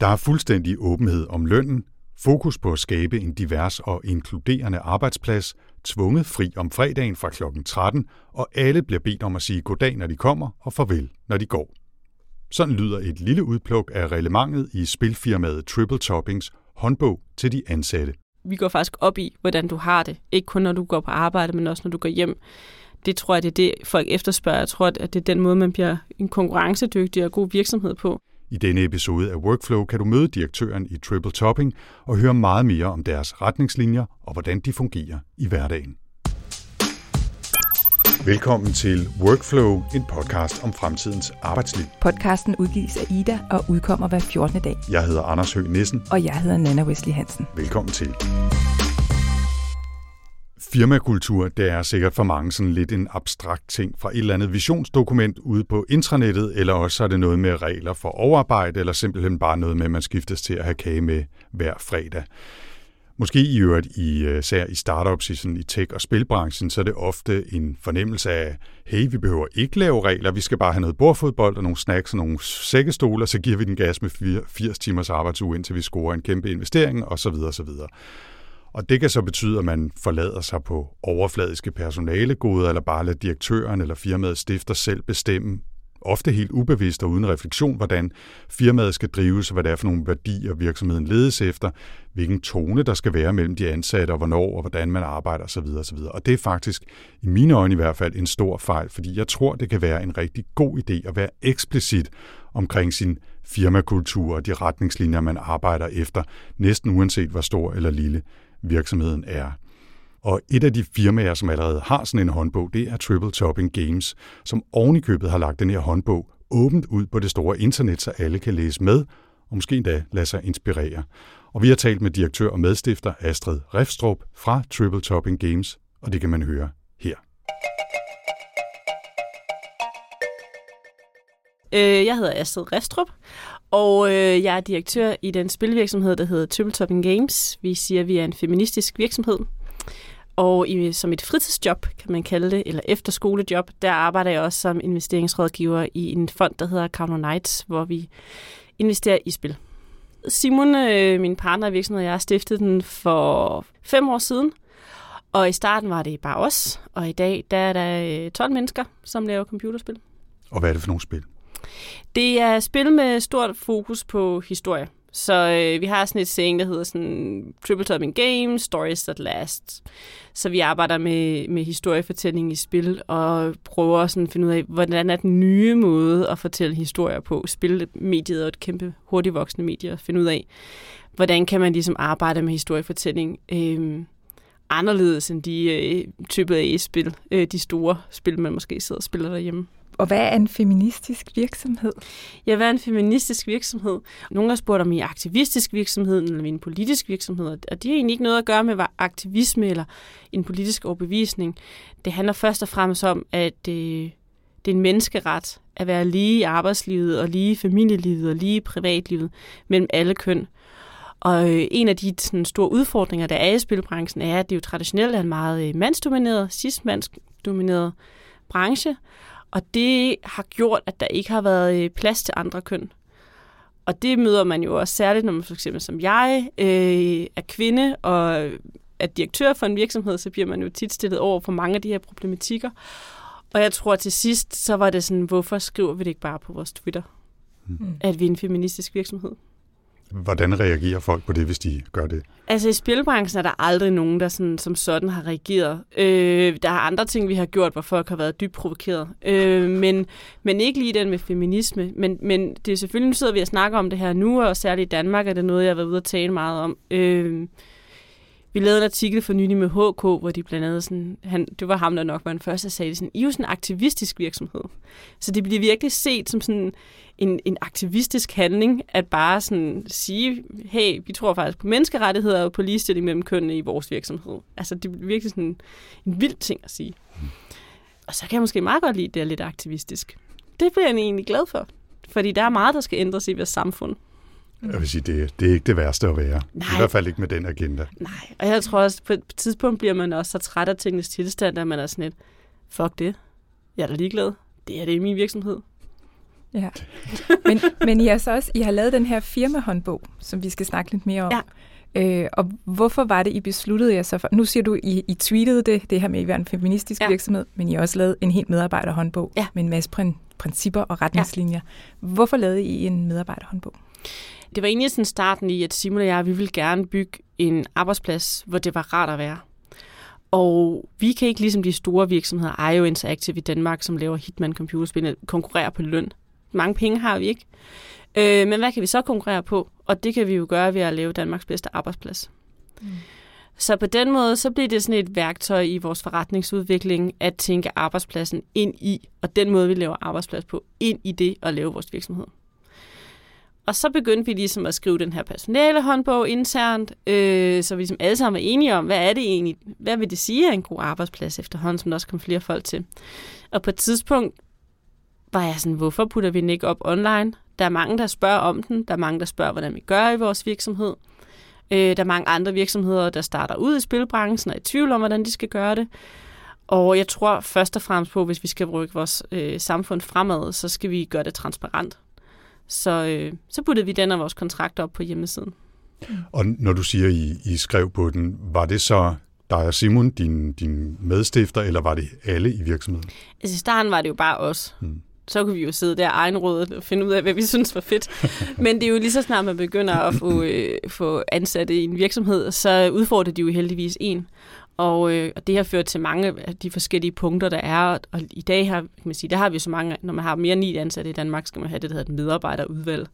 Der er fuldstændig åbenhed om lønnen, fokus på at skabe en divers og inkluderende arbejdsplads, tvunget fri om fredagen fra kl. 13, og alle bliver bedt om at sige goddag, når de kommer, og farvel, når de går. Sådan lyder et lille udpluk af reglementet i spilfirmaet Triple Toppings håndbog til de ansatte. Vi går faktisk op i, hvordan du har det. Ikke kun når du går på arbejde, men også når du går hjem. Det tror jeg, det er det, folk efterspørger. Jeg tror, at det er den måde, man bliver en konkurrencedygtig og god virksomhed på. I denne episode af Workflow kan du møde direktøren i Triple Topping og høre meget mere om deres retningslinjer og hvordan de fungerer i hverdagen. Velkommen til Workflow, en podcast om fremtidens arbejdsliv. Podcasten udgives af Ida og udkommer hver 14. dag. Jeg hedder Anders Høgh Nissen. Og jeg hedder Nana Wesley Hansen. Velkommen til. Firmakultur, det er sikkert for mange sådan lidt en abstrakt ting fra et eller andet visionsdokument ude på intranettet, eller også er det noget med regler for overarbejde, eller simpelthen bare noget med, at man skiftes til at have kage med hver fredag. Måske i øvrigt i, øh, især i startups i, sådan, i tech- og spilbranchen, så er det ofte en fornemmelse af, hey, vi behøver ikke lave regler, vi skal bare have noget bordfodbold og nogle snacks og nogle sækkestoler, så giver vi den gas med 80 timers arbejdsuge, indtil vi scorer en kæmpe investering, osv. osv. Og det kan så betyde, at man forlader sig på overfladiske personalegoder, eller bare lader direktøren eller firmaet stifter selv bestemme, ofte helt ubevidst og uden refleksion, hvordan firmaet skal drives, og hvad det er for nogle værdier virksomheden ledes efter, hvilken tone der skal være mellem de ansatte, og hvornår og hvordan man arbejder osv. osv. Og det er faktisk, i mine øjne i hvert fald, en stor fejl, fordi jeg tror, det kan være en rigtig god idé at være eksplicit omkring sin firmakultur og de retningslinjer, man arbejder efter, næsten uanset hvor stor eller lille virksomheden er. Og et af de firmaer, som allerede har sådan en håndbog, det er Triple Topping Games, som ovenikøbet har lagt den her håndbog åbent ud på det store internet, så alle kan læse med, og måske endda lade sig inspirere. Og vi har talt med direktør og medstifter Astrid Refstrup fra Triple Topping Games, og det kan man høre her. Øh, jeg hedder Astrid Refstrup, og øh, jeg er direktør i den spilvirksomhed, der hedder Triple Topping Games. Vi siger, at vi er en feministisk virksomhed. Og i, som et fritidsjob, kan man kalde det, eller efterskolejob, der arbejder jeg også som investeringsrådgiver i en fond, der hedder Counter Knights, hvor vi investerer i spil. Simon, øh, min partner i virksomheden, jeg har stiftet den for fem år siden. Og i starten var det bare os, og i dag der er der øh, 12 mennesker, som laver computerspil. Og hvad er det for nogle spil? Det er spil med stort fokus på historie. Så øh, vi har sådan et saying, der hedder sådan Triple Topping Games, Stories That Last. Så vi arbejder med, med historiefortælling i spil og prøver sådan at finde ud af, hvordan er den nye måde at fortælle historier på. Spilmediet er et kæmpe hurtigt voksende medie at finde ud af, hvordan kan man ligesom arbejde med historiefortælling øh, anderledes end de øh, type af spil, øh, de store spil, man måske sidder og spiller derhjemme. Og hvad er en feministisk virksomhed? Ja, hvad er en feministisk virksomhed? Nogle har spurgt om I er aktivistisk virksomhed eller en politisk virksomhed, og det har egentlig ikke noget at gøre med aktivisme eller en politisk overbevisning. Det handler først og fremmest om, at det, det er en menneskeret at være lige i arbejdslivet og lige i familielivet og lige i privatlivet mellem alle køn. Og øh, en af de sådan, store udfordringer, der er i spilbranchen, er, at det jo traditionelt er en meget øh, mandsdomineret, cis-mandsdomineret branche, og det har gjort, at der ikke har været øh, plads til andre køn. Og det møder man jo også særligt, når man for eksempel som jeg øh, er kvinde og er direktør for en virksomhed, så bliver man jo tit stillet over for mange af de her problematikker. Og jeg tror til sidst, så var det sådan, hvorfor skriver vi det ikke bare på vores Twitter, mm. at vi er en feministisk virksomhed? Hvordan reagerer folk på det, hvis de gør det? Altså i spilbranchen er der aldrig nogen, der sådan, som sådan har reageret. Øh, der er andre ting, vi har gjort, hvor folk har været dybt provokeret. Øh, men, men ikke lige den med feminisme. Men, men det er selvfølgelig, nu sidder vi og snakker om det her nu, og særligt i Danmark er det noget, jeg har været ude at tale meget om. Øh, vi lavede en artikel for nylig med HK, hvor de blandt andet sådan, han, det var ham, der nok var den første, der sagde sådan, I er jo sådan en aktivistisk virksomhed. Så det bliver virkelig set som sådan en, en aktivistisk handling, at bare sådan sige, hey, vi tror faktisk på menneskerettigheder og på ligestilling mellem kønnene i vores virksomhed. Altså, det bliver virkelig sådan en vild ting at sige. Og så kan jeg måske meget godt lide, at det er lidt aktivistisk. Det bliver jeg egentlig glad for. Fordi der er meget, der skal ændres i vores samfund. Jeg vil sige, det, det er ikke det værste at være. Nej. I hvert fald ikke med den agenda. Nej, og jeg tror også, på et tidspunkt bliver man også så træt af tingens tilstand, at man er sådan lidt, fuck det, jeg er da ligeglad. Det er det i min virksomhed. Ja. Men, men I har så også I har lavet den her firmahåndbog, som vi skal snakke lidt mere om. Ja. Øh, og hvorfor var det, I besluttede jer så for? Nu siger du, I, I tweetede det, det her med, at I var en feministisk ja. virksomhed, men I har også lavet en helt medarbejderhåndbog ja. med en masse prin- principper og retningslinjer. Ja. Hvorfor lavede I en medarbejderhåndbog? Det var egentlig sådan starten i, at Simon og jeg, vi ville gerne bygge en arbejdsplads, hvor det var rart at være. Og vi kan ikke ligesom de store virksomheder, IO Interactive i Danmark, som laver Hitman computerspil, konkurrere på løn. Mange penge har vi ikke. Øh, men hvad kan vi så konkurrere på? Og det kan vi jo gøre ved at lave Danmarks bedste arbejdsplads. Mm. Så på den måde, så bliver det sådan et værktøj i vores forretningsudvikling at tænke arbejdspladsen ind i, og den måde, vi laver arbejdsplads på, ind i det at lave vores virksomhed. Og så begyndte vi ligesom at skrive den her personale håndbog internt, øh, så vi ligesom alle sammen var enige om, hvad er det egentlig, hvad vil det sige at en god arbejdsplads efterhånden, som der også kom flere folk til. Og på et tidspunkt var jeg sådan, hvorfor putter vi den ikke op online? Der er mange, der spørger om den. Der er mange, der spørger, hvordan vi gør i vores virksomhed. Øh, der er mange andre virksomheder, der starter ud i spilbranchen og er i tvivl om, hvordan de skal gøre det. Og jeg tror først og fremmest på, hvis vi skal rykke vores øh, samfund fremad, så skal vi gøre det transparent. Så, øh, så puttede vi den af vores kontrakter op på hjemmesiden. Og når du siger, I, I skrev på den, var det så dig og Simon, din, din medstifter, eller var det alle i virksomheden? Altså i starten var det jo bare os. Hmm så kunne vi jo sidde der egenrådet og finde ud af, hvad vi synes var fedt. Men det er jo lige så snart, man begynder at få, øh, få ansatte i en virksomhed, så udfordrer de jo heldigvis en. Og, øh, og det har ført til mange af de forskellige punkter, der er. Og i dag har, kan man sige, der har vi så mange, når man har mere end ni ansatte i Danmark, skal man have det, der hedder et medarbejderudvalg.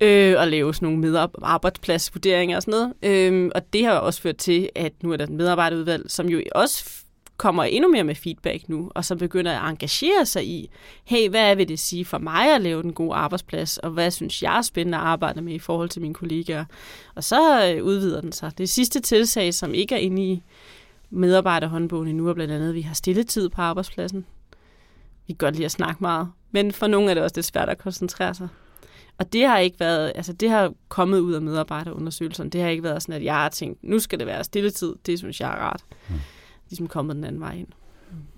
Øh, og lave sådan nogle medarbejdspladsvurderinger og sådan noget. Øh, og det har også ført til, at nu er der et medarbejderudvalg, som jo også kommer endnu mere med feedback nu, og så begynder at engagere sig i, hey, hvad vil det sige for mig at lave den gode arbejdsplads, og hvad synes jeg er spændende at arbejde med i forhold til mine kollegaer. Og så øh, udvider den sig. Det sidste tilsag, som ikke er inde i medarbejderhåndbogen endnu, er blandt andet, at vi har stilletid på arbejdspladsen. Vi kan godt lide at snakke meget, men for nogle er det også det svært at koncentrere sig. Og det har ikke været, altså det har kommet ud af medarbejderundersøgelserne. Det har ikke været sådan, at jeg har tænkt, nu skal det være stilletid. Det synes jeg er rart. Mm ligesom kommet den anden vej ind.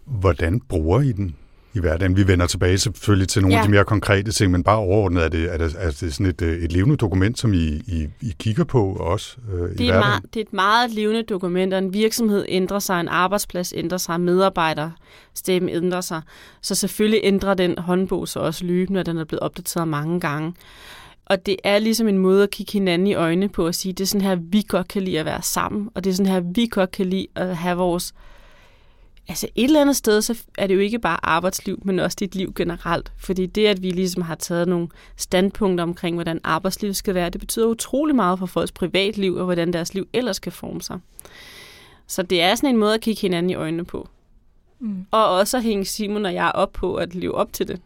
Hvordan bruger I den i hverdagen? Vi vender tilbage selvfølgelig til nogle ja. af de mere konkrete ting, men bare overordnet er det, er det, er det sådan et, øh, et levende dokument, som I, I, I kigger på også øh, det i er Meget, det er et meget levende dokument, og en virksomhed ændrer sig, en arbejdsplads ændrer sig, medarbejderstemme ændrer sig. Så selvfølgelig ændrer den håndbog sig også løbende, og den er blevet opdateret mange gange. Og det er ligesom en måde at kigge hinanden i øjnene på og sige, det er sådan her, vi godt kan lide at være sammen, og det er sådan her, vi godt kan lide at have vores... Altså et eller andet sted, så er det jo ikke bare arbejdsliv, men også dit liv generelt. Fordi det, at vi ligesom har taget nogle standpunkter omkring, hvordan arbejdslivet skal være, det betyder utrolig meget for folks privatliv, og hvordan deres liv ellers skal forme sig. Så det er sådan en måde at kigge hinanden i øjnene på. Mm. Og også at hænge Simon og jeg op på at leve op til det.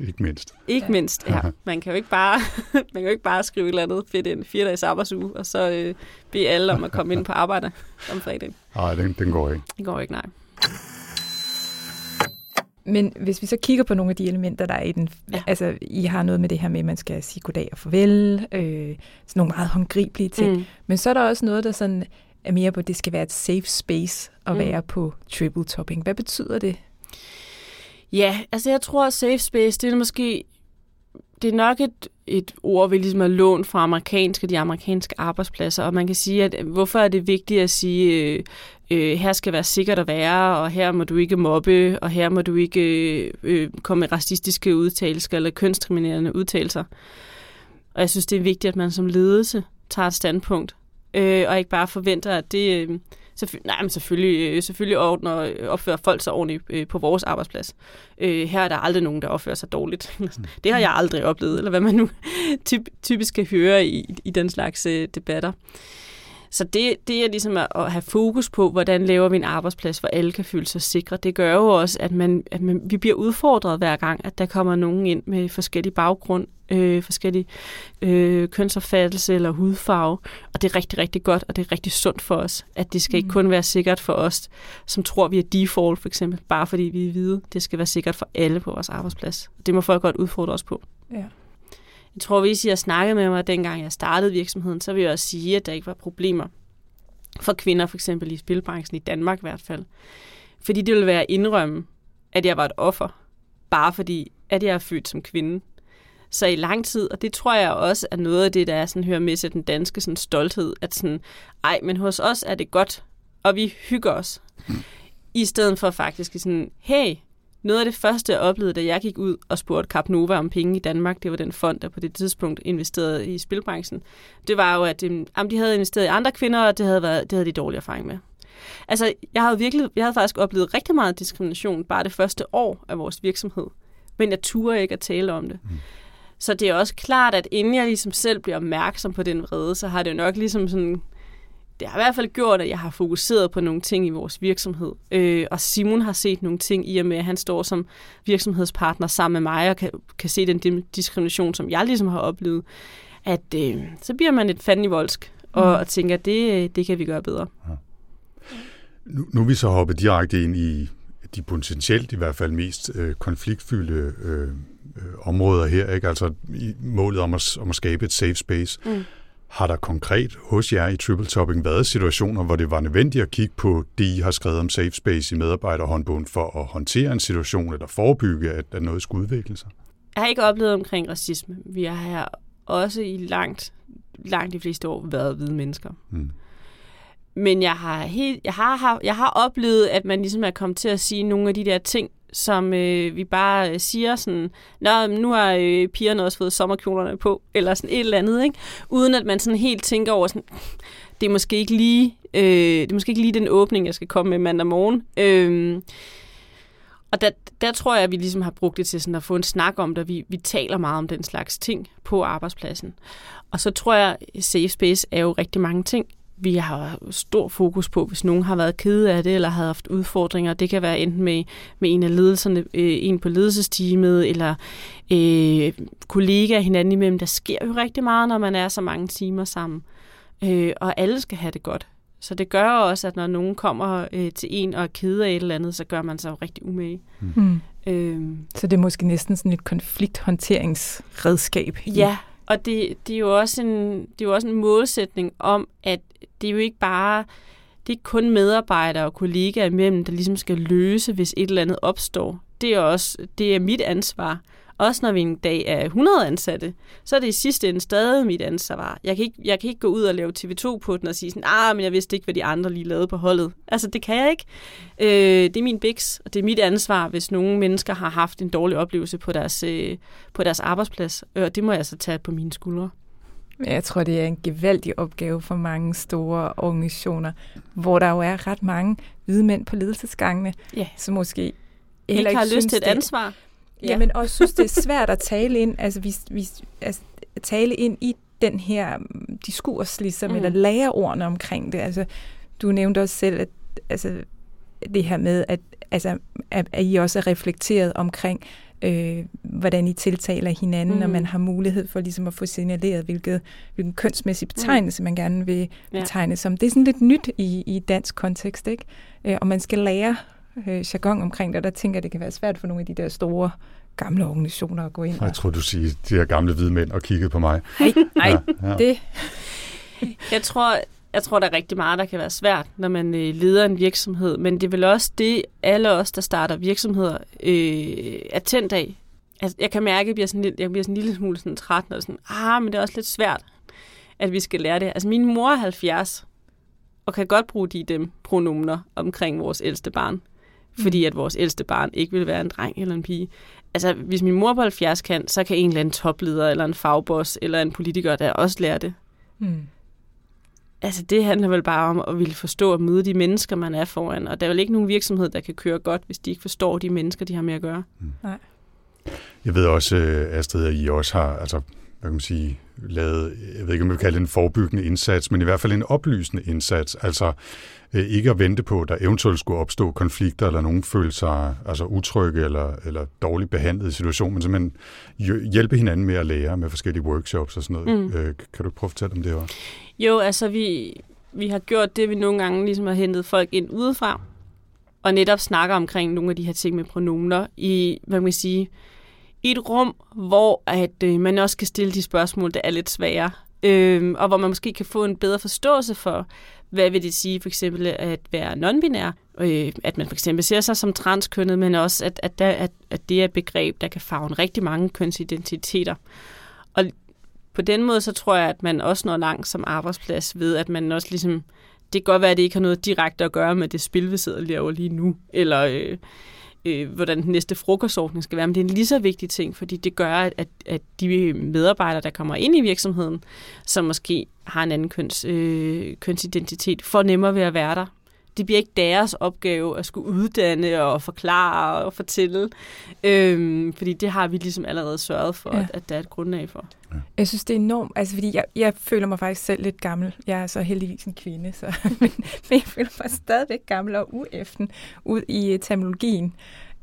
Ikke mindst. Ikke mindst, ja. Man kan jo ikke bare, man kan jo ikke bare skrive et eller andet fedt ind, fire dages arbejdsuge, og så øh, bede alle om at komme ind på arbejde om fredag. Nej, den, den går ikke. Den går ikke, nej. Men hvis vi så kigger på nogle af de elementer, der er i den, ja. altså I har noget med det her med, at man skal sige goddag og farvel, øh, sådan nogle meget håndgribelige ting. Mm. Men så er der også noget, der sådan er mere på, at det skal være et safe space at mm. være på triple topping. Hvad betyder det Ja, altså jeg tror, at safe space, det er måske det er nok et, et ord, vi ligesom har lånt fra amerikanske, de amerikanske arbejdspladser, og man kan sige, at hvorfor er det vigtigt at sige, øh, øh, her skal være sikkert at være, og her må du ikke mobbe, og her må du ikke øh, øh komme med racistiske udtalelser eller kønsdiskriminerende udtalelser. Og jeg synes, det er vigtigt, at man som ledelse tager et standpunkt, øh, og ikke bare forventer, at det... Øh, Selvfø- nej, men selvfølgelig, øh, selvfølgelig ordner, øh, opfører folk sig ordentligt øh, på vores arbejdsplads. Øh, her er der aldrig nogen, der opfører sig dårligt. det har jeg aldrig oplevet, eller hvad man nu typ, typisk kan høre i, i den slags øh, debatter. Så det, det er ligesom at, at have fokus på, hvordan laver vi en arbejdsplads, hvor alle kan føle sig sikre. Det gør jo også, at, man, at man, vi bliver udfordret hver gang, at der kommer nogen ind med forskellige baggrund, øh, forskellige øh, kønsopfattelse eller hudfarve. Og det er rigtig, rigtig godt, og det er rigtig sundt for os, at det skal mm. ikke kun være sikkert for os, som tror, vi er default for eksempel, bare fordi vi er hvide. Det skal være sikkert for alle på vores arbejdsplads. Det må folk godt udfordre os på. Ja. Jeg tror, hvis I har snakket med mig, dengang jeg startede virksomheden, så vil jeg også sige, at der ikke var problemer for kvinder, for eksempel i spilbranchen i Danmark i hvert fald. Fordi det ville være at indrømme, at jeg var et offer, bare fordi at jeg er født som kvinde. Så i lang tid, og det tror jeg også er noget af det, der er sådan, hører med til den danske sådan, stolthed, at sådan, ej, men hos os er det godt, og vi hygger os. Mm. I stedet for faktisk sådan, hey, noget af det første, jeg oplevede, da jeg gik ud og spurgte Cap Nova om penge i Danmark, det var den fond, der på det tidspunkt investerede i spilbranchen, det var jo, at de, jamen, de havde investeret i andre kvinder, og det havde, været, det havde de dårlig erfaring med. Altså, jeg havde, virkelig, jeg havde faktisk oplevet rigtig meget diskrimination bare det første år af vores virksomhed, men jeg turde ikke at tale om det. Mm. Så det er også klart, at inden jeg ligesom selv bliver opmærksom på den vrede, så har det jo nok ligesom sådan det har i hvert fald gjort, at jeg har fokuseret på nogle ting i vores virksomhed. Øh, og Simon har set nogle ting i og med, at han står som virksomhedspartner sammen med mig og kan, kan se den diskrimination, som jeg ligesom har oplevet. At øh, så bliver man et voldsk og, mm. og tænker, at det, det kan vi gøre bedre. Ja. Nu, nu er vi så hoppet direkte ind i de potentielt i hvert fald mest øh, konfliktfyldte øh, øh, områder her, ikke? altså i målet om at, om at skabe et safe space. Mm. Har der konkret hos jer i Triple Topping været situationer, hvor det var nødvendigt at kigge på det, I har skrevet om safe space i medarbejderhåndbogen for at håndtere en situation eller forebygge, at, at noget skulle udvikle sig? Jeg har ikke oplevet omkring racisme. Vi har også i langt, langt de fleste år været hvide mennesker. Mm. Men jeg har, helt, jeg, har, jeg har oplevet, at man ligesom er kommet til at sige nogle af de der ting, som øh, vi bare øh, siger sådan, Nå, nu har øh, pigerne også fået sommerkjolerne på, eller sådan et eller andet, ikke? uden at man sådan helt tænker over sådan, det er måske ikke lige, øh, det er måske ikke lige den åbning, jeg skal komme med mandag morgen. Øh, og der, der tror jeg, at vi ligesom har brugt det til sådan at få en snak om det. Vi, vi taler meget om den slags ting på arbejdspladsen. Og så tror jeg, at safe space er jo rigtig mange ting vi har stor fokus på, hvis nogen har været kede af det, eller har haft udfordringer. Det kan være enten med, med en af ledelserne, øh, en på ledelsesteamet, eller øh, kollegaer hinanden imellem. Der sker jo rigtig meget, når man er så mange timer sammen. Øh, og alle skal have det godt. Så det gør også, at når nogen kommer øh, til en og er kede af et eller andet, så gør man sig jo rigtig umage. Mm. mm. Øh, så det er måske næsten sådan et konflikthåndteringsredskab. Ja, og det, det, er jo også en, det er jo også en målsætning om, at det er jo ikke bare, det er ikke kun medarbejdere og kollegaer imellem, der ligesom skal løse, hvis et eller andet opstår. Det er også det er mit ansvar. Også når vi en dag er 100 ansatte, så er det i sidste ende stadig mit ansvar. Jeg kan ikke, jeg kan ikke gå ud og lave TV2 på den og sige sådan, ah, men jeg vidste ikke, hvad de andre lige lavede på holdet. Altså, det kan jeg ikke. Øh, det er min biks, og det er mit ansvar, hvis nogle mennesker har haft en dårlig oplevelse på deres, øh, på deres arbejdsplads. Øh, og det må jeg så tage på mine skuldre. Jeg tror, det er en gevaldig opgave for mange store organisationer, hvor der jo er ret mange hvide mænd på ledelsesgangene, ja. som måske heller ikke har lyst til et ansvar. Ja. Jamen også synes, det er svært at tale ind, altså, vi, vi, altså tale ind i den her mm, diskurs, ligesom, mm. eller lære ordene omkring det. Altså, du nævnte også selv, at altså, det her med, at, altså, at, at I også er reflekteret omkring, øh, hvordan I tiltaler hinanden, mm. og man har mulighed for ligesom at få signaleret, hvilket, hvilken kønsmæssig betegnelse mm. man gerne vil betegne ja. som. Det er sådan lidt nyt i, i dansk kontekst, ikke? Øh, og man skal lære øh, jargon omkring det, og der tænker jeg, det kan være svært for nogle af de der store gamle organisationer at gå ind. Jeg tror, du siger de her gamle hvide mænd og kigge på mig. Nej, nej, ja, ja. det... Jeg tror, jeg tror, der er rigtig meget, der kan være svært, når man øh, leder en virksomhed, men det er vel også det, alle os, der starter virksomheder, øh, er tændt af. Altså, jeg kan mærke, at jeg bliver sådan, lidt, jeg bliver sådan en lille smule sådan træt, når sådan, ah, men det er også lidt svært, at vi skal lære det. Altså, min mor er 70, og kan godt bruge de dem pronomener omkring vores ældste barn fordi at vores ældste barn ikke vil være en dreng eller en pige. Altså, hvis min mor på 70 kan, så kan en eller anden topleder, eller en fagboss, eller en politiker, der også lære det. Mm. Altså, det handler vel bare om at ville forstå og møde de mennesker, man er foran. Og der er vel ikke nogen virksomhed, der kan køre godt, hvis de ikke forstår de mennesker, de har med at gøre. Mm. Nej. Jeg ved også, øh, Astrid, at I også har, altså, hvad kan man sige, lavet, jeg ved ikke, om jeg vil kalde det en forebyggende indsats, men i hvert fald en oplysende indsats. Altså øh, ikke at vente på, at der eventuelt skulle opstå konflikter, eller nogen føler sig altså, utrygge eller, eller dårligt behandlet i situationen, men simpelthen hjælpe hinanden med at lære med forskellige workshops og sådan noget. Mm. Øh, kan du prøve at fortælle om det også? Jo, altså vi, vi har gjort det, vi nogle gange ligesom har hentet folk ind udefra, og netop snakker omkring nogle af de her ting med pronomener i, hvad man kan sige, i et rum, hvor at øh, man også kan stille de spørgsmål, der er lidt svære. øh, og hvor man måske kan få en bedre forståelse for, hvad vil det sige for eksempel at være non-binær, øh, at man for eksempel ser sig som transkønnet, men også at, at, der, at, at det er et begreb, der kan farve rigtig mange kønsidentiteter. Og på den måde, så tror jeg, at man også når langt som arbejdsplads ved, at man også ligesom, det kan godt være, at det ikke har noget direkte at gøre med det spil, vi sidder og laver lige nu, eller øh, øh, hvordan den næste frokostordning skal være, men det er en lige så vigtig ting, fordi det gør, at, at de medarbejdere, der kommer ind i virksomheden, som måske har en anden køns, øh, kønsidentitet, får nemmere ved at være der. Det bliver ikke deres opgave at skulle uddanne og forklare og fortælle, øhm, fordi det har vi ligesom allerede sørget for, ja. at, at der er et grundlag for. Ja. Jeg synes, det er enormt, altså fordi jeg, jeg føler mig faktisk selv lidt gammel. Jeg er så heldigvis en kvinde, så, men, men jeg føler mig stadigvæk gammel og ueften ud i uh, terminologien.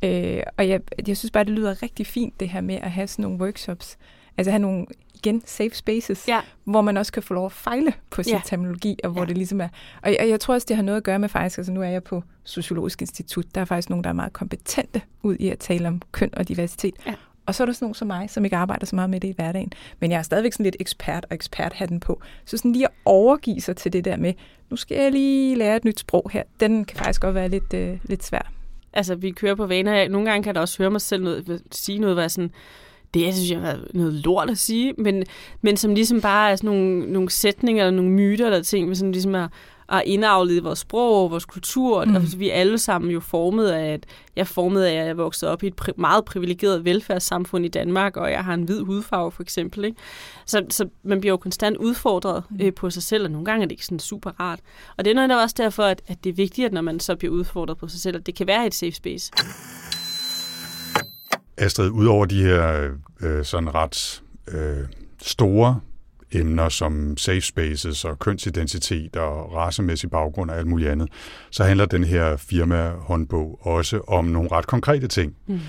Øh, og jeg, jeg synes bare, det lyder rigtig fint, det her med at have sådan nogle workshops. Altså have nogle, igen, safe spaces, ja. hvor man også kan få lov at fejle på sin ja. terminologi, og hvor ja. det ligesom er... Og jeg, jeg tror også, det har noget at gøre med faktisk, altså nu er jeg på Sociologisk Institut, der er faktisk nogen, der er meget kompetente ud i at tale om køn og diversitet. Ja. Og så er der sådan nogen som mig, som ikke arbejder så meget med det i hverdagen. Men jeg er stadigvæk sådan lidt ekspert og ekspert den på. Så sådan lige at overgive sig til det der med, nu skal jeg lige lære et nyt sprog her, den kan faktisk godt være lidt, øh, lidt svær. Altså, vi kører på vaner. Nogle gange kan jeg også høre mig selv noget, sige noget, hvad sådan, det synes jeg er noget lort at sige, men, men som ligesom bare er sådan nogle, nogle sætninger eller nogle myter eller ting, som ligesom er, er indavlet i vores sprog og vores kultur, mm. og vi er alle sammen jo formet af, at jeg formet af, at jeg vokset op i et pri- meget privilegeret velfærdssamfund i Danmark, og jeg har en hvid hudfarve for eksempel. Ikke? Så, så man bliver jo konstant udfordret mm. øh, på sig selv, og nogle gange er det ikke sådan super rart. Og det er noget også derfor, at, at det er vigtigt, at når man så bliver udfordret på sig selv, at det kan være et safe space. Astrid, udover de her øh, sådan ret øh, store emner som safe spaces og kønsidentitet og racemæssig baggrund og alt muligt andet, så handler den her firma-håndbog også om nogle ret konkrete ting. Mm.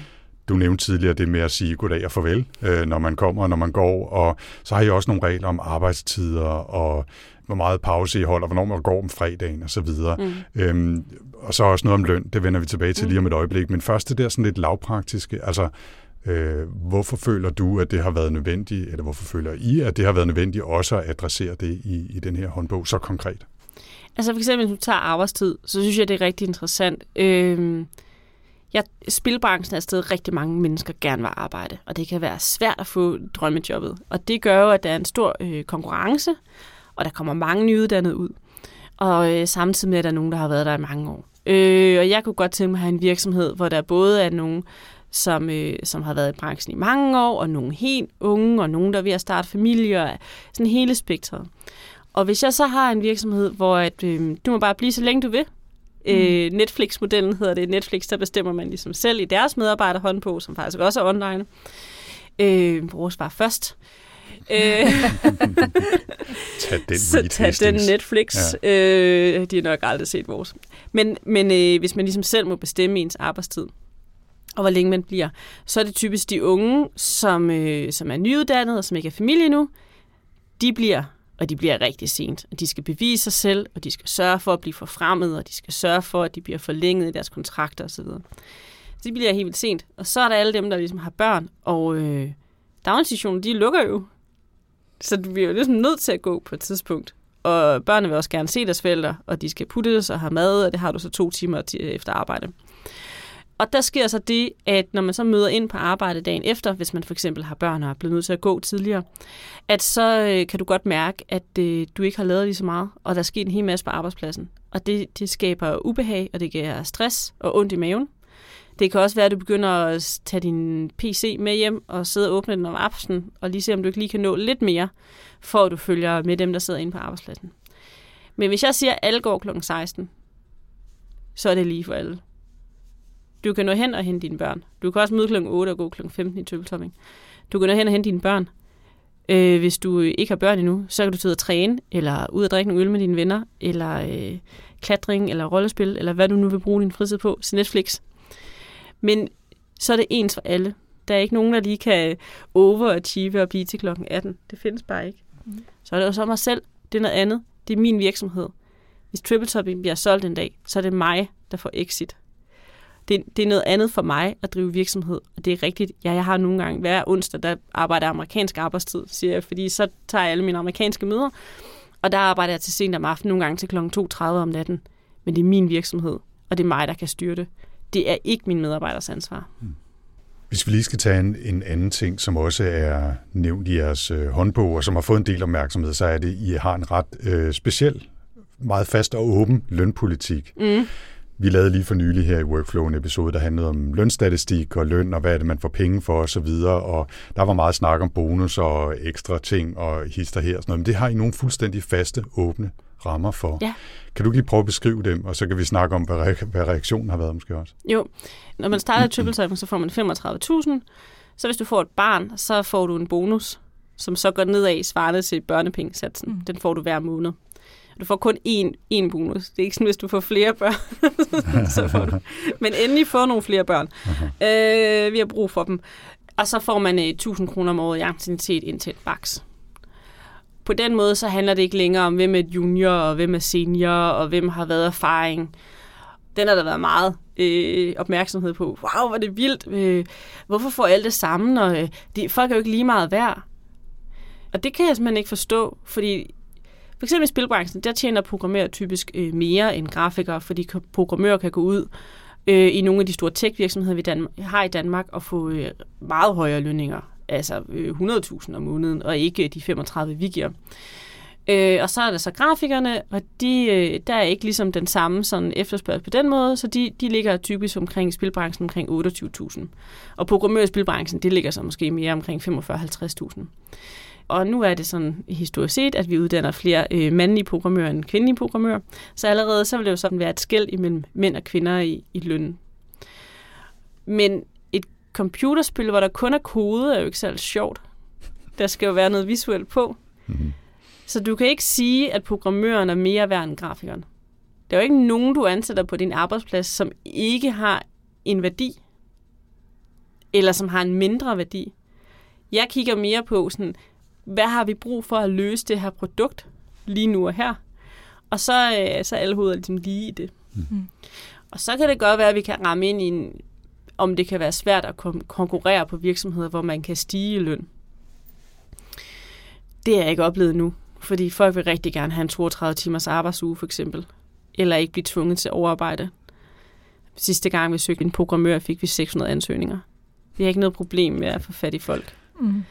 Du nævnte tidligere det med at sige goddag og farvel, øh, når man kommer og når man går, og så har I også nogle regler om arbejdstider og hvor meget pause I holder, hvornår man går om fredagen og så videre. Mm. Øhm, og så også noget om løn, det vender vi tilbage til mm. lige om et øjeblik. Men først det der sådan lidt lavpraktiske, altså øh, hvorfor føler du, at det har været nødvendigt, eller hvorfor føler I, at det har været nødvendigt også at adressere det i, i den her håndbog så konkret? Altså for eksempel, hvis du tager arbejdstid, så synes jeg, det er rigtig interessant. Øh, Ja, spilbranchen er et sted, rigtig mange mennesker gerne vil arbejde, og det kan være svært at få drømmejobbet. Og det gør jo, at der er en stor øh, konkurrence, og der kommer mange nyuddannede ud. Og øh, samtidig med, at der er nogen, der har været der i mange år. Øh, og jeg kunne godt tænke mig at have en virksomhed, hvor der både er nogen, som, øh, som har været i branchen i mange år, og nogle helt unge, og nogen, der er ved at starte familie, og sådan hele spektret. Og hvis jeg så har en virksomhed, hvor at, øh, du må bare blive så længe du vil, Mm. Øh, Netflix-modellen hedder det. Netflix, der bestemmer man ligesom selv i deres medarbejderhåndbog, som faktisk også er online. Øh, vores var først. Øh, tag den Så tag den Netflix. Ja. Øh, de har nok aldrig set vores. Men, men øh, hvis man ligesom selv må bestemme ens arbejdstid, og hvor længe man bliver, så er det typisk de unge, som, øh, som er nyuddannede og som ikke er familie nu, de bliver og de bliver rigtig sent. Og de skal bevise sig selv, og de skal sørge for at blive forfremmet, og de skal sørge for, at de bliver forlænget i deres kontrakter osv. Så de bliver helt vildt sent. Og så er der alle dem, der ligesom har børn, og øh, daginstitutioner, de lukker jo. Så vi bliver jo ligesom nødt til at gå på et tidspunkt. Og børnene vil også gerne se deres forældre, og de skal puttes og have mad, og det har du så to timer øh, efter arbejde. Og der sker så det, at når man så møder ind på arbejde dagen efter, hvis man for eksempel har børn og er blevet nødt til at gå tidligere, at så øh, kan du godt mærke, at øh, du ikke har lavet lige så meget, og der er sket en hel masse på arbejdspladsen. Og det, det skaber ubehag, og det giver stress og ondt i maven. Det kan også være, at du begynder at tage din PC med hjem og sidde og åbne den om aftenen, og lige se, om du ikke lige kan nå lidt mere, for at du følger med dem, der sidder inde på arbejdspladsen. Men hvis jeg siger, at alle går kl. 16, så er det lige for alle. Du kan nå hen og hente dine børn. Du kan også møde kl. 8 og gå kl. 15 i Tøbeltopping. Du kan nå hen og hente dine børn. Øh, hvis du ikke har børn endnu, så kan du tage og træne, eller ud og drikke en øl med dine venner, eller øh, klatring, eller rollespil, eller hvad du nu vil bruge din fritid på, til Netflix. Men så er det ens for alle. Der er ikke nogen, der lige kan overachieve og blive til klokken 18. Det findes bare ikke. Mm. Så er det jo så mig selv. Det er noget andet. Det er min virksomhed. Hvis Triple Topping bliver solgt en dag, så er det mig, der får exit. Det, det er noget andet for mig at drive virksomhed, og det er rigtigt. Ja, jeg har nogle gange hver onsdag, der arbejder jeg amerikansk arbejdstid, siger jeg, fordi så tager jeg alle mine amerikanske møder, og der arbejder jeg til sent om aftenen, nogle gange til kl. 2.30 om natten. Men det er min virksomhed, og det er mig, der kan styre det. Det er ikke min medarbejders ansvar. Hmm. Hvis vi lige skal tage en, en anden ting, som også er nævnt i jeres øh, håndbog, og som har fået en del opmærksomhed, så er det, at I har en ret øh, speciel, meget fast og åben lønpolitik. Mm. Vi lavede lige for nylig her i Workflow en episode, der handlede om lønstatistik og løn, og hvad er det, man får penge for osv., og, og der var meget snak om bonus og ekstra ting og hister her og sådan noget, men det har I nogle fuldstændig faste, åbne rammer for. Ja. Kan du lige prøve at beskrive dem, og så kan vi snakke om, hvad, re- hvad reaktionen har været måske også? Jo, når man starter i triple så får man 35.000. Så hvis du får et barn, så får du en bonus, som så går nedad svarende til børnepengesatsen. Mm. Den får du hver måned. Du får kun én, én bonus. Det er ikke sådan, hvis du får flere børn. så får du. Men endelig får nogle flere børn. Uh-huh. Øh, vi har brug for dem. Og så får man 1000 kroner om året i anciennitet ind til et baks på den måde, så handler det ikke længere om, hvem er junior, og hvem er senior, og hvem har været erfaring. Den har der været meget øh, opmærksomhed på. Wow, hvor er det vildt. Øh, hvorfor får alle det samme? Og, øh, de, folk er jo ikke lige meget værd. Og det kan jeg simpelthen ikke forstå, fordi for eksempel i spilbranchen, der tjener programmører typisk øh, mere end grafikere, fordi programmører kan gå ud øh, i nogle af de store tech-virksomheder, vi Dan- har i Danmark, og få øh, meget højere lønninger altså øh, 100.000 om måneden, og ikke øh, de 35, vi giver. Øh, og så er der så grafikerne, og de, øh, der er ikke ligesom den samme sådan efterspørgsel på den måde, så de, de ligger typisk omkring spilbranchen omkring 28.000. Og programmør spilbranchen, det ligger så måske mere omkring 45-50.000. Og nu er det sådan historisk set, at vi uddanner flere øh, mandlige programmører end kvindelige programmører. Så allerede så vil det jo sådan være et skæld imellem mænd og kvinder i, i lønnen. Men computerspil, hvor der kun er kode, er jo ikke særlig sjovt. Der skal jo være noget visuelt på. Mm-hmm. Så du kan ikke sige, at programmøren er mere værd end grafikeren. Der er jo ikke nogen, du ansætter på din arbejdsplads, som ikke har en værdi, eller som har en mindre værdi. Jeg kigger mere på, sådan, hvad har vi brug for at løse det her produkt lige nu og her? Og så, øh, så er alle hoveder ligesom lige i det. Mm. Og så kan det godt være, at vi kan ramme ind i en om det kan være svært at konkurrere på virksomheder, hvor man kan stige i løn. Det har jeg ikke oplevet nu, fordi folk vil rigtig gerne have en 32 timers arbejdsuge for eksempel, eller ikke blive tvunget til overarbejde. Sidste gang vi søgte en programmør, fik vi 600 ansøgninger. Vi har ikke noget problem med at få fat i folk. Mm.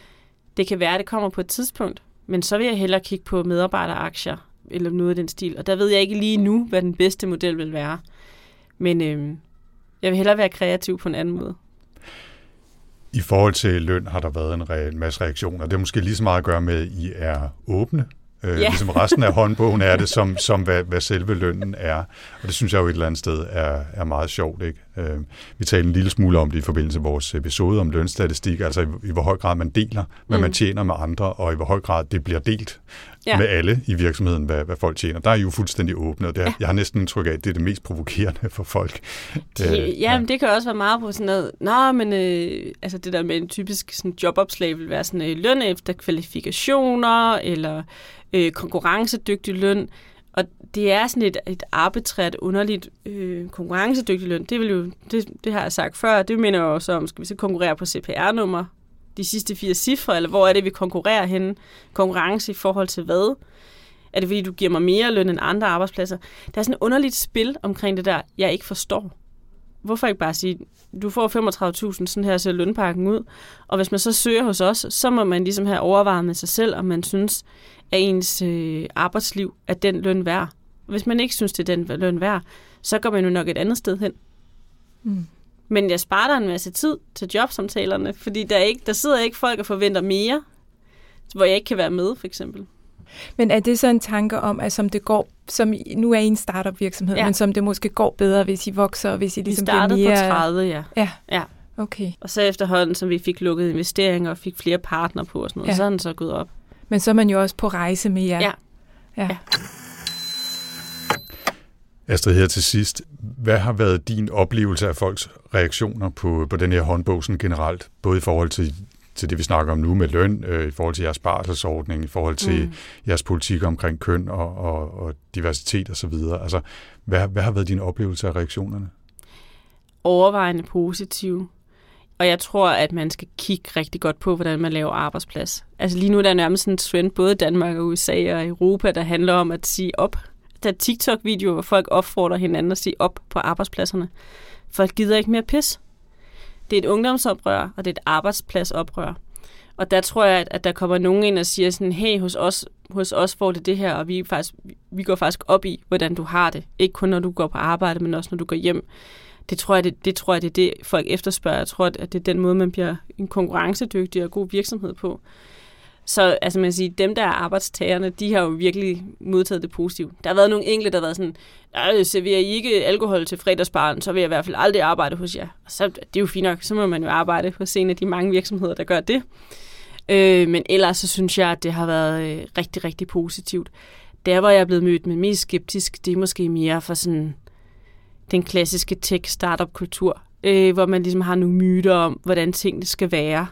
Det kan være, at det kommer på et tidspunkt, men så vil jeg hellere kigge på medarbejderaktier, eller noget af den stil. Og der ved jeg ikke lige nu, hvad den bedste model vil være. Men øh, jeg vil hellere være kreativ på en anden måde. I forhold til løn har der været en, re- en masse reaktioner. Det har måske lige så meget at gøre med, at I er åbne Øh, yeah. Ligesom resten af håndbogen er det, som, som hvad, hvad selve lønnen er. Og det synes jeg jo et eller andet sted er, er meget sjovt. Ikke? Øh, vi talte en lille smule om det i forbindelse med vores episode om lønstatistik, altså i, i hvor høj grad man deler, hvad mm. man tjener med andre, og i hvor høj grad det bliver delt ja. med alle i virksomheden, hvad, hvad folk tjener. Der er I jo fuldstændig åbne, og det er, ja. jeg har næsten indtryk af, at det er det mest provokerende for folk. De, øh, ja, men det kan også være meget på sådan noget, nå, men øh, altså det der med en typisk sådan jobopslag vil være sådan øh, løn efter kvalifikationer, eller øh, konkurrencedygtig løn. Og det er sådan et, et arbitrært, underligt øh, konkurrencedygtig løn. Det, vil jo, det, det har jeg sagt før. Det mener jeg også om, skal vi så konkurrere på CPR-nummer? De sidste fire cifre, eller hvor er det, vi konkurrerer henne? Konkurrence i forhold til hvad? Er det, fordi du giver mig mere løn end andre arbejdspladser? Der er sådan et underligt spil omkring det der, jeg ikke forstår hvorfor ikke bare sige, du får 35.000, sådan her ser lønpakken ud. Og hvis man så søger hos os, så må man ligesom have overvejet med sig selv, om man synes, at ens øh, arbejdsliv er den løn værd. Hvis man ikke synes, det er den løn værd, så går man jo nok et andet sted hen. Mm. Men jeg sparer dig en masse tid til jobsamtalerne, fordi der, er ikke, der sidder ikke folk og forventer mere, hvor jeg ikke kan være med, for eksempel. Men er det så en tanke om, at som det går, som nu er I en startup virksomhed, ja. men som det måske går bedre, hvis I vokser, og hvis I ligesom vi startede bliver mere... på 30, ja. Ja. ja. Okay. Og så efterhånden, som vi fik lukket investeringer og fik flere partner på og sådan noget, ja. så er den så gået op. Men så er man jo også på rejse med jer. Ja. ja. ja. Astrid, her til sidst. Hvad har været din oplevelse af folks reaktioner på, på den her håndbog sådan generelt? Både i forhold til til det, vi snakker om nu med løn, øh, i forhold til jeres barselsordning, i forhold til mm. jeres politik omkring køn og, og, og diversitet osv. Altså, hvad, hvad har været din oplevelse af reaktionerne? overvejende positive. Og jeg tror, at man skal kigge rigtig godt på, hvordan man laver arbejdsplads. Altså lige nu er der nærmest en trend, både i Danmark og USA og Europa, der handler om at sige op. Der er TikTok-videoer, hvor folk opfordrer hinanden at sige op på arbejdspladserne. Folk gider ikke mere pis. Det er et ungdomsoprør, og det er et arbejdspladsoprør. Og der tror jeg, at der kommer nogen ind og siger sådan, hey, hos os, hos os får det det her, og vi, faktisk, vi går faktisk op i, hvordan du har det. Ikke kun når du går på arbejde, men også når du går hjem. Det tror jeg, det, det tror jeg, det er det, folk efterspørger. Jeg tror, at det er den måde, man bliver en konkurrencedygtig og god virksomhed på. Så altså man siger, dem, der er arbejdstagerne, de har jo virkelig modtaget det positivt. Der har været nogle enkelte, der har været sådan, Nej, serverer I ikke alkohol til fredagsbaren, så vil jeg i hvert fald aldrig arbejde hos jer. Og så, det er jo fint nok, så må man jo arbejde hos en af de mange virksomheder, der gør det. Øh, men ellers så synes jeg, at det har været øh, rigtig, rigtig positivt. Der, hvor jeg er blevet mødt med mest skeptisk, det er måske mere for sådan den klassiske tech-startup-kultur, øh, hvor man ligesom har nogle myter om, hvordan tingene skal være.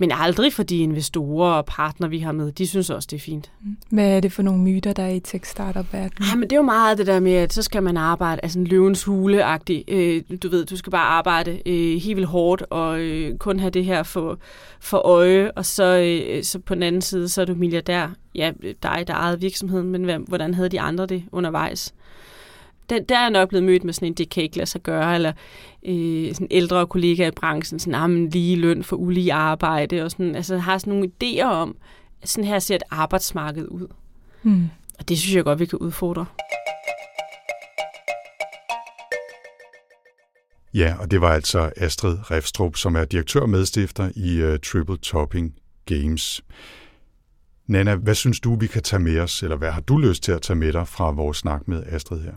Men aldrig for de investorer og partner, vi har med. De synes også, det er fint. Hvad er det for nogle myter, der er i tech-startup-verdenen? Ja, men det er jo meget det der med, at så skal man arbejde, altså en løvens hule-agtig. Øh, du ved, du skal bare arbejde øh, helt vildt hårdt og øh, kun have det her for, for øje. Og så, øh, så på den anden side, så er du milliardær. Ja, dig, der ejede virksomheden, men hvordan havde de andre det undervejs? Der, der er jeg nok blevet mødt med sådan en, det kan ikke lade sig gøre, eller øh, sådan ældre kollegaer i branchen, sådan, ah, men lige løn for ulige arbejde, og sådan, altså har sådan nogle idéer om, at sådan her ser et arbejdsmarked ud. Mm. Og det synes jeg godt, vi kan udfordre. Ja, og det var altså Astrid Refstrup, som er direktør og medstifter i uh, Triple Topping Games. Nana, hvad synes du, vi kan tage med os, eller hvad har du lyst til at tage med dig fra vores snak med Astrid her?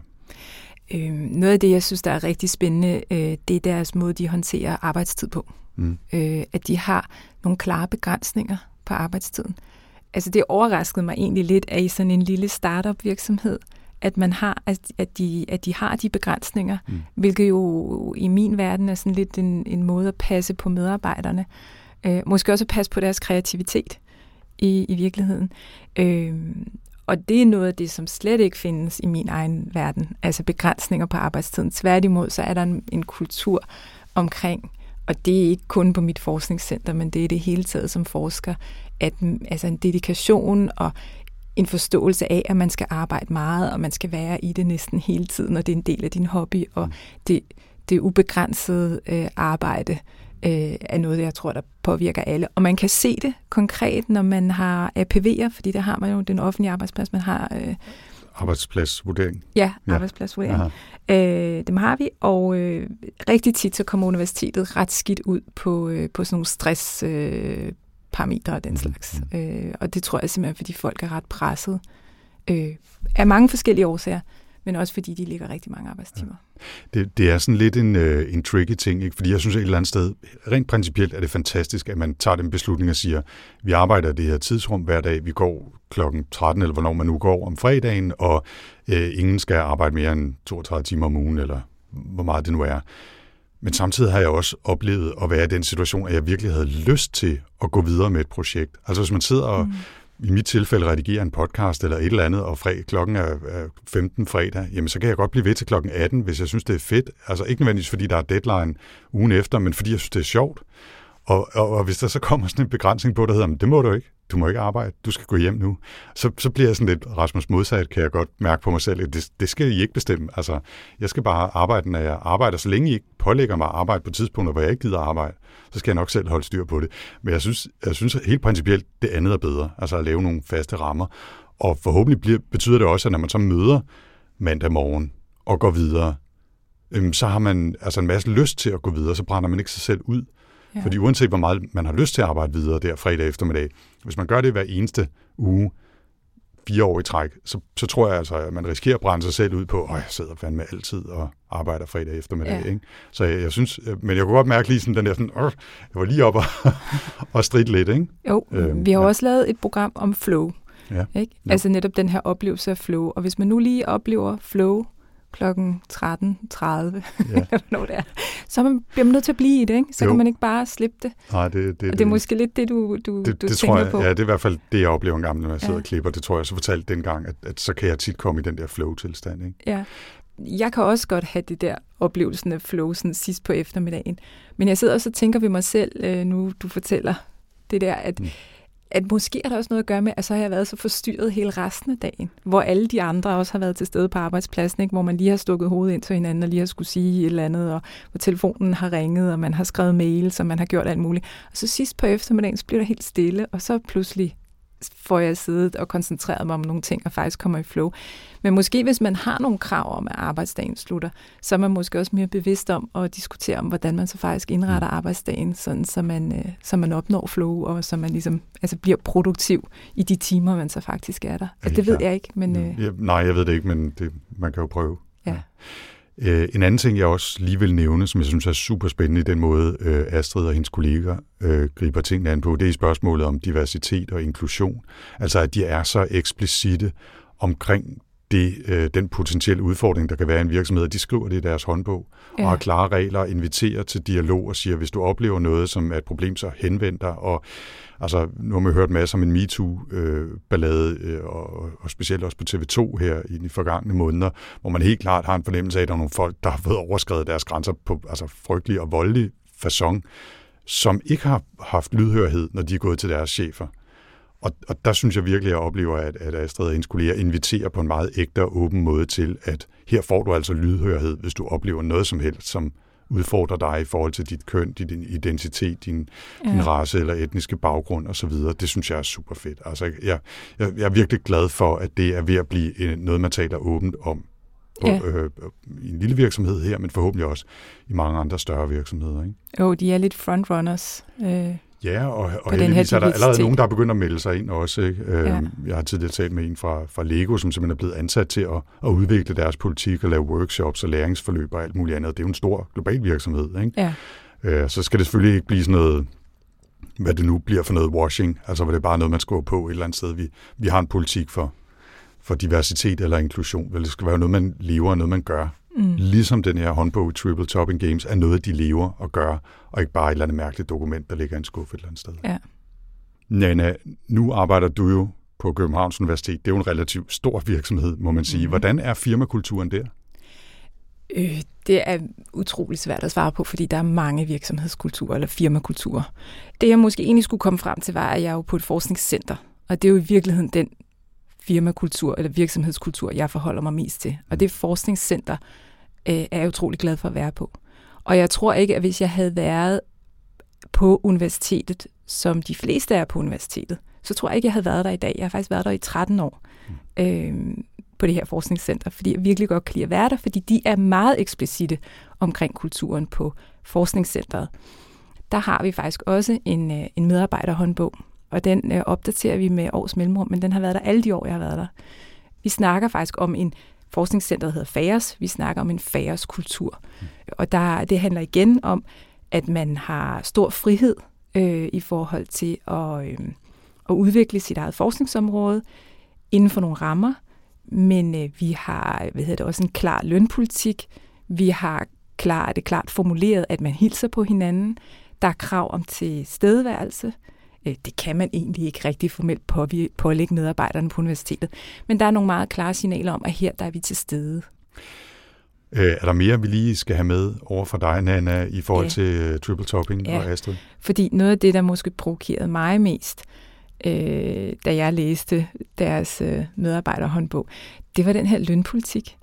Øh, noget af det, jeg synes, der er rigtig spændende, øh, det er deres måde, de håndterer arbejdstid på. Mm. Øh, at de har nogle klare begrænsninger på arbejdstiden. Altså det overraskede mig egentlig lidt, at i sådan en lille startup virksomhed, at man har, at de, at de har de begrænsninger, mm. hvilket jo i min verden er sådan lidt en, en måde at passe på medarbejderne. Øh, måske også at passe på deres kreativitet i, i virkeligheden. Øh, og det er noget af det, som slet ikke findes i min egen verden, altså begrænsninger på arbejdstiden. Tværtimod, så er der en, en kultur omkring, og det er ikke kun på mit forskningscenter, men det er det hele taget som forsker, at altså en dedikation og en forståelse af, at man skal arbejde meget, og man skal være i det næsten hele tiden, og det er en del af din hobby, og mm. det, det ubegrænsede øh, arbejde, øh, er noget, jeg tror, der påvirker alle. Og man kan se det konkret, når man har APV'er, fordi der har man jo den offentlige arbejdsplads, man har... Øh, Arbejdspladsvurdering. Ja, arbejdspladsvurdering. Ja. Øh, dem har vi, og øh, rigtig tit så kommer universitetet ret skidt ud på, øh, på sådan nogle stress øh, parametre og den mhm, slags. Mm. Øh, og det tror jeg simpelthen, fordi folk er ret presset. Øh, af mange forskellige årsager men også fordi de ligger rigtig mange arbejdstimer. Ja. Det, det er sådan lidt en, uh, en tricky ting, ikke? fordi jeg synes et eller andet sted, rent principielt er det fantastisk, at man tager den beslutning og siger, vi arbejder det her tidsrum hver dag, vi går klokken 13, eller hvornår man nu går om fredagen, og uh, ingen skal arbejde mere end 32 timer om ugen, eller hvor meget det nu er. Men samtidig har jeg også oplevet at være i den situation, at jeg virkelig havde lyst til at gå videre med et projekt. Altså hvis man sidder og mm i mit tilfælde redigerer en podcast eller et eller andet, og fred, klokken er 15 fredag, jamen så kan jeg godt blive ved til klokken 18, hvis jeg synes, det er fedt. Altså ikke nødvendigvis, fordi der er deadline ugen efter, men fordi jeg synes, det er sjovt. Og, og, og hvis der så kommer sådan en begrænsning på, der hedder, det må du ikke, du må ikke arbejde, du skal gå hjem nu, så, så bliver jeg sådan lidt Rasmus modsat, kan jeg godt mærke på mig selv, det, det skal I ikke bestemme. Altså, jeg skal bare arbejde, når jeg arbejder, så længe I ikke pålægger mig at arbejde på tidspunkter, hvor jeg ikke gider arbejde, så skal jeg nok selv holde styr på det. Men jeg synes, jeg synes helt principielt, det andet er bedre, altså at lave nogle faste rammer. Og forhåbentlig bliver, betyder det også, at når man så møder mandag morgen og går videre, øhm, så har man altså en masse lyst til at gå videre, så brænder man ikke sig selv ud. Ja. Fordi uanset hvor meget man har lyst til at arbejde videre der fredag eftermiddag, hvis man gør det hver eneste uge, fire år i træk, så, så tror jeg altså, at man risikerer at brænde sig selv ud på, at jeg sidder fandme altid og arbejder fredag eftermiddag. Ja. Ikke? Så jeg, jeg synes, men jeg kunne godt mærke lige sådan den der sådan, jeg var lige op og, og stridt lidt. Ikke? Jo, øhm, vi har ja. også lavet et program om flow. Ja. Ikke? Altså netop den her oplevelse af flow. Og hvis man nu lige oplever flow klokken 13.30, ja. hvornår det er, så man, bliver man nødt til at blive i det, ikke? Så jo. kan man ikke bare slippe det. Nej, det, det, og det er måske lidt det, du, du, det, du det tænker tror jeg, på. Ja, det er i hvert fald det, jeg oplever en gang, når jeg sidder ja. og klipper. Det tror jeg så fortalte dengang, at, at så kan jeg tit komme i den der flow-tilstand. Ikke? Ja. jeg kan også godt have det der oplevelsen af flow sådan sidst på eftermiddagen. Men jeg sidder også og tænker ved mig selv, øh, nu du fortæller det der, at, mm at måske er der også noget at gøre med, at så har jeg været så forstyrret hele resten af dagen, hvor alle de andre også har været til stede på arbejdspladsen, ikke? hvor man lige har stukket hovedet ind til hinanden og lige har skulle sige et eller andet, og hvor telefonen har ringet, og man har skrevet mail, og man har gjort alt muligt. Og så sidst på eftermiddagen, så bliver der helt stille, og så pludselig får jeg siddet og koncentreret mig om nogle ting, og faktisk kommer i flow. Men måske hvis man har nogle krav om, at arbejdsdagen slutter, så er man måske også mere bevidst om at diskutere om, hvordan man så faktisk indretter mm. arbejdsdagen, sådan så man, øh, så man opnår flow, og så man ligesom altså bliver produktiv i de timer, man så faktisk er der. Altså, det ved jeg ikke, men... Øh... Ja, nej, jeg ved det ikke, men det, man kan jo prøve. Ja. Øh, en anden ting, jeg også lige vil nævne, som jeg synes er super spændende i den måde, øh, Astrid og hendes kolleger øh, griber tingene an på, det er spørgsmålet om diversitet og inklusion. Altså, at de er så eksplicite omkring det, øh, den potentielle udfordring, der kan være i en virksomhed. De skriver det i deres håndbog ja. og har klare regler, inviterer til dialog og siger, hvis du oplever noget, som er et problem, så henvend dig. Og altså, nu har man hørt masser om en MeToo-ballade, øh, og, og specielt også på TV2 her i de forgangne måneder, hvor man helt klart har en fornemmelse af, at der er nogle folk, der har fået overskrevet deres grænser på altså, frygtelig og voldelig façon, som ikke har haft lydhørhed, når de er gået til deres chefer. Og, og der synes jeg virkelig, at jeg oplever, at, at Astrid og hendes kolleger inviterer på en meget ægte og åben måde til, at her får du altså lydhørhed, hvis du oplever noget som helst, som udfordrer dig i forhold til dit køn, din identitet, din, ja. din race eller etniske baggrund osv. Det synes jeg er super fedt. Altså, jeg, jeg, jeg er virkelig glad for, at det er ved at blive noget, man taler åbent om på, ja. øh, i en lille virksomhed her, men forhåbentlig også i mange andre større virksomheder. Ikke? Jo, de er lidt frontrunners. Øh, Ja, og, og heldigvis er der allerede nogen, der er begyndt at melde sig ind også. Ikke? Ja. Øhm, jeg har tidligere talt med en fra, fra Lego, som simpelthen er blevet ansat til at, at udvikle deres politik og lave workshops og læringsforløb og alt muligt andet. Det er jo en stor global virksomhed. Ikke? Ja. Øh, så skal det selvfølgelig ikke blive sådan noget, hvad det nu bliver for noget washing, altså hvor det er bare noget, man skriver på et eller andet sted. Vi, vi har en politik for, for diversitet eller inklusion. Vel, det skal være noget, man lever, noget man gør. Mm. Ligesom den her håndbog Triple Topping Games er noget, de lever og gør, og ikke bare et eller andet mærkeligt dokument, der ligger i en skuffe et eller andet sted. Ja. Nana, nu arbejder du jo på Københavns Universitet. Det er jo en relativt stor virksomhed, må man sige. Mm. Hvordan er firmakulturen der? Øh, det er utrolig svært at svare på, fordi der er mange virksomhedskulturer eller firmakulturer. Det jeg måske egentlig skulle komme frem til, var, at jeg er jo på et forskningscenter, og det er jo i virkeligheden den firmakultur eller virksomhedskultur, jeg forholder mig mest til. Og det forskningscenter øh, er jeg utrolig glad for at være på. Og jeg tror ikke, at hvis jeg havde været på universitetet, som de fleste er på universitetet, så tror jeg ikke, jeg havde været der i dag. Jeg har faktisk været der i 13 år øh, på det her forskningscenter, fordi jeg virkelig godt kan lide at være der, fordi de er meget eksplicite omkring kulturen på forskningscenteret. Der har vi faktisk også en, øh, en medarbejderhåndbog, og den øh, opdaterer vi med års mellemrum, men den har været der alle de år, jeg har været der. Vi snakker faktisk om en forskningscenter, der hedder FAERS. Vi snakker om en FAERS-kultur. Mm. Og der, det handler igen om, at man har stor frihed øh, i forhold til at, øh, at udvikle sit eget forskningsområde inden for nogle rammer. Men øh, vi har hvad hedder det, også en klar lønpolitik. Vi har klar, det klart formuleret, at man hilser på hinanden. Der er krav om til stedværelse. Øh, det kan man egentlig ikke rigtig formelt pålægge medarbejderne på universitetet. Men der er nogle meget klare signaler om, at her der er vi til stede. Øh, er der mere, vi lige skal have med over for dig, Nana, i forhold ja. til uh, triple topping ja. og Astrid? Fordi noget af det, der måske provokerede mig mest, øh, da jeg læste deres øh, medarbejderhåndbog, det var den her lønpolitik.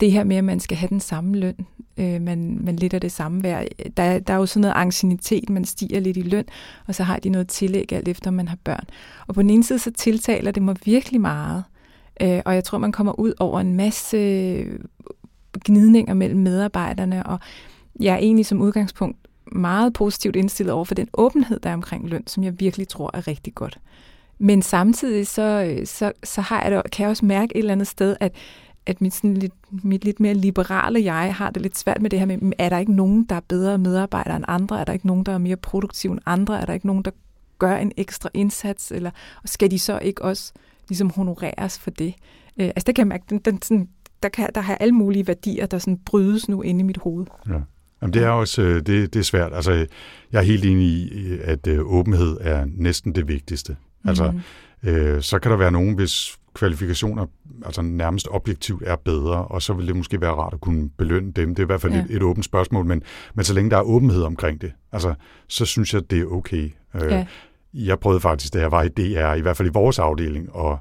Det her med, at man skal have den samme løn øh, man, man lidt af det samme værd. Der, der er jo sådan noget angstinitet, man stiger lidt i løn, og så har de noget tillæg alt efter, man har børn. Og på den ene side, så tiltaler det mig virkelig meget, øh, og jeg tror, man kommer ud over en masse øh, gnidninger mellem medarbejderne, og jeg er egentlig som udgangspunkt meget positivt indstillet over for den åbenhed, der er omkring løn, som jeg virkelig tror er rigtig godt. Men samtidig så, øh, så, så har jeg det, kan jeg også mærke et eller andet sted, at at mit, sådan lidt, mit lidt mere liberale jeg har det lidt svært med det her med, er der ikke nogen, der er bedre medarbejdere end andre? Er der ikke nogen, der er mere produktive end andre? Er der ikke nogen, der gør en ekstra indsats? Eller og skal de så ikke også ligesom honoreres for det? Øh, altså der kan jeg mærke, den, den, sådan, der, kan, der har alle mulige værdier, der sådan brydes nu inde i mit hoved. Ja. Jamen, det er også øh, det, det er svært. Altså, jeg er helt enig i, at øh, åbenhed er næsten det vigtigste. Altså, mm. øh, så kan der være nogen, hvis kvalifikationer altså nærmest objektivt er bedre, og så vil det måske være rart at kunne belønne dem. Det er i hvert fald ja. et, et åbent spørgsmål, men, men så længe der er åbenhed omkring det, altså, så synes jeg, det er okay. Øh, ja. Jeg prøvede faktisk, da jeg var i DR, i hvert fald i vores afdeling, at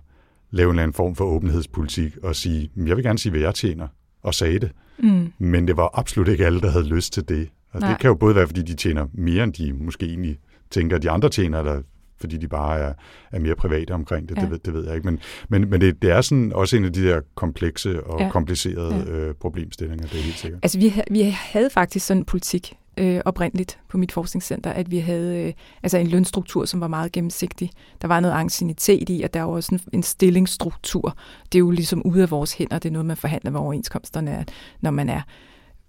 lave en eller anden form for åbenhedspolitik og sige, jeg vil gerne sige, hvad jeg tjener, og sagde det. Mm. Men det var absolut ikke alle, der havde lyst til det. Og det kan jo både være, fordi de tjener mere, end de måske egentlig tænker, at de andre tjener, eller fordi de bare er, er mere private omkring det, ja. det, ved, det ved jeg ikke. Men, men, men det, det er sådan også en af de der komplekse og ja. komplicerede ja. øh, problemstillinger, det er helt sikkert. Altså vi, vi havde faktisk sådan en politik øh, oprindeligt på mit forskningscenter, at vi havde øh, altså en lønstruktur, som var meget gennemsigtig. Der var noget ancienitet i, og der var også en, en stillingsstruktur. Det er jo ligesom ude af vores hænder, det er noget, man forhandler med overenskomsterne, når man er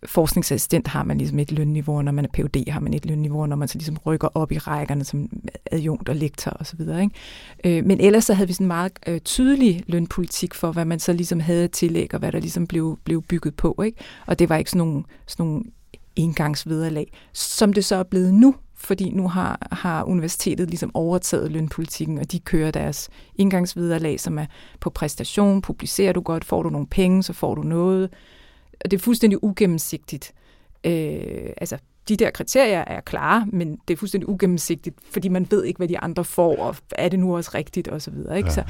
forskningsassistent har man ligesom et lønniveau, når man er Ph.D. har man et lønniveau, når man så ligesom rykker op i rækkerne som adjunkt og lektor osv. Ikke? Øh, men ellers så havde vi sådan en meget øh, tydelig lønpolitik for, hvad man så ligesom havde tillæg, og hvad der ligesom blev, blev bygget på. Ikke? Og det var ikke sådan nogle, sådan nogle engangsvederlag, som det så er blevet nu, fordi nu har, har universitetet ligesom overtaget lønpolitikken, og de kører deres indgangsvederlag, som er på præstation, publicerer du godt, får du nogle penge, så får du noget, og det er fuldstændig ugennemsigtigt. Øh, altså, de der kriterier er klare, men det er fuldstændig ugennemsigtigt, fordi man ved ikke, hvad de andre får, og er det nu også rigtigt, og så videre. Ikke? Ja. Så,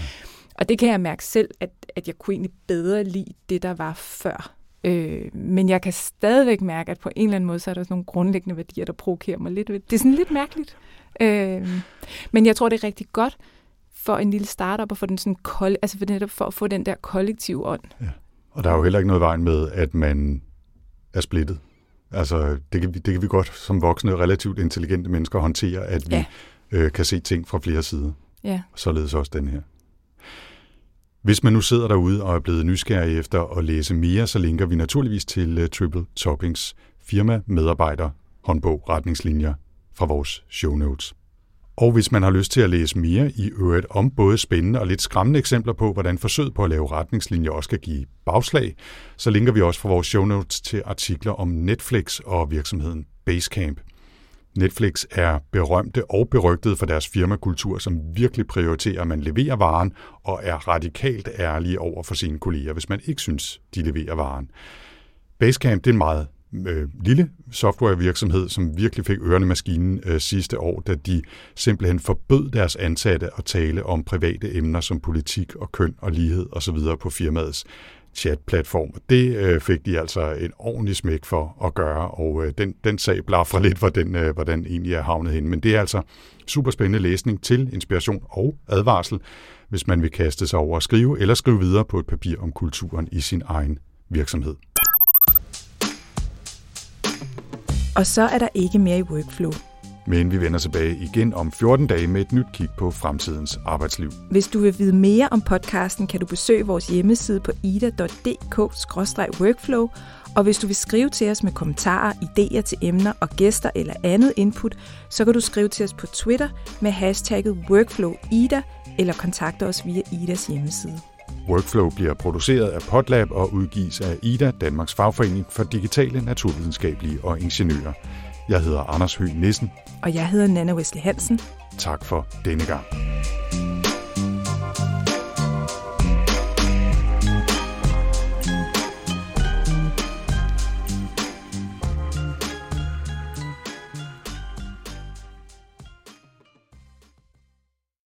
og det kan jeg mærke selv, at, at jeg kunne egentlig bedre lide det, der var før. Øh, men jeg kan stadigvæk mærke, at på en eller anden måde, så er der sådan nogle grundlæggende værdier, der provokerer mig lidt. Det er sådan lidt mærkeligt. Øh, men jeg tror, det er rigtig godt for en lille startup at få den sådan kold, altså for, netop for at få den der kollektive ånd. Ja. Og der er jo heller ikke noget vejen med, at man er splittet. Altså, det kan, vi, det kan vi godt som voksne, relativt intelligente mennesker håndtere, at vi ja. øh, kan se ting fra flere sider. Ja. Således også den her. Hvis man nu sidder derude og er blevet nysgerrig efter at læse mere, så linker vi naturligvis til uh, Triple Toppings firma, medarbejder, håndbog, retningslinjer fra vores show notes. Og hvis man har lyst til at læse mere i øvrigt om både spændende og lidt skræmmende eksempler på, hvordan forsøg på at lave retningslinjer også kan give bagslag, så linker vi også fra vores show notes til artikler om Netflix og virksomheden Basecamp. Netflix er berømte og berygtede for deres firmakultur, som virkelig prioriterer, at man leverer varen og er radikalt ærlige over for sine kolleger, hvis man ikke synes, de leverer varen. Basecamp det er en meget øh, lille softwarevirksomhed, som virkelig fik ørerne maskinen øh, sidste år, da de simpelthen forbød deres ansatte at tale om private emner som politik og køn og lighed osv. på firmaets chatplatform. Det øh, fik de altså en ordentlig smæk for at gøre, og øh, den, den sag blaffer lidt, hvordan, øh, hvordan egentlig er havnet hen. Men det er altså super spændende læsning til inspiration og advarsel, hvis man vil kaste sig over at skrive eller skrive videre på et papir om kulturen i sin egen virksomhed. Og så er der ikke mere i workflow. Men vi vender tilbage igen om 14 dage med et nyt kig på fremtidens arbejdsliv. Hvis du vil vide mere om podcasten, kan du besøge vores hjemmeside på ida.dk-workflow, og hvis du vil skrive til os med kommentarer, idéer til emner og gæster eller andet input, så kan du skrive til os på Twitter med hashtagget workflowida eller kontakte os via Idas hjemmeside. Workflow bliver produceret af Potlab og udgives af IDA, Danmarks Fagforening for Digitale, Naturvidenskabelige og Ingeniører. Jeg hedder Anders Høgh Nissen. Og jeg hedder Nana Wesley Hansen. Tak for denne gang.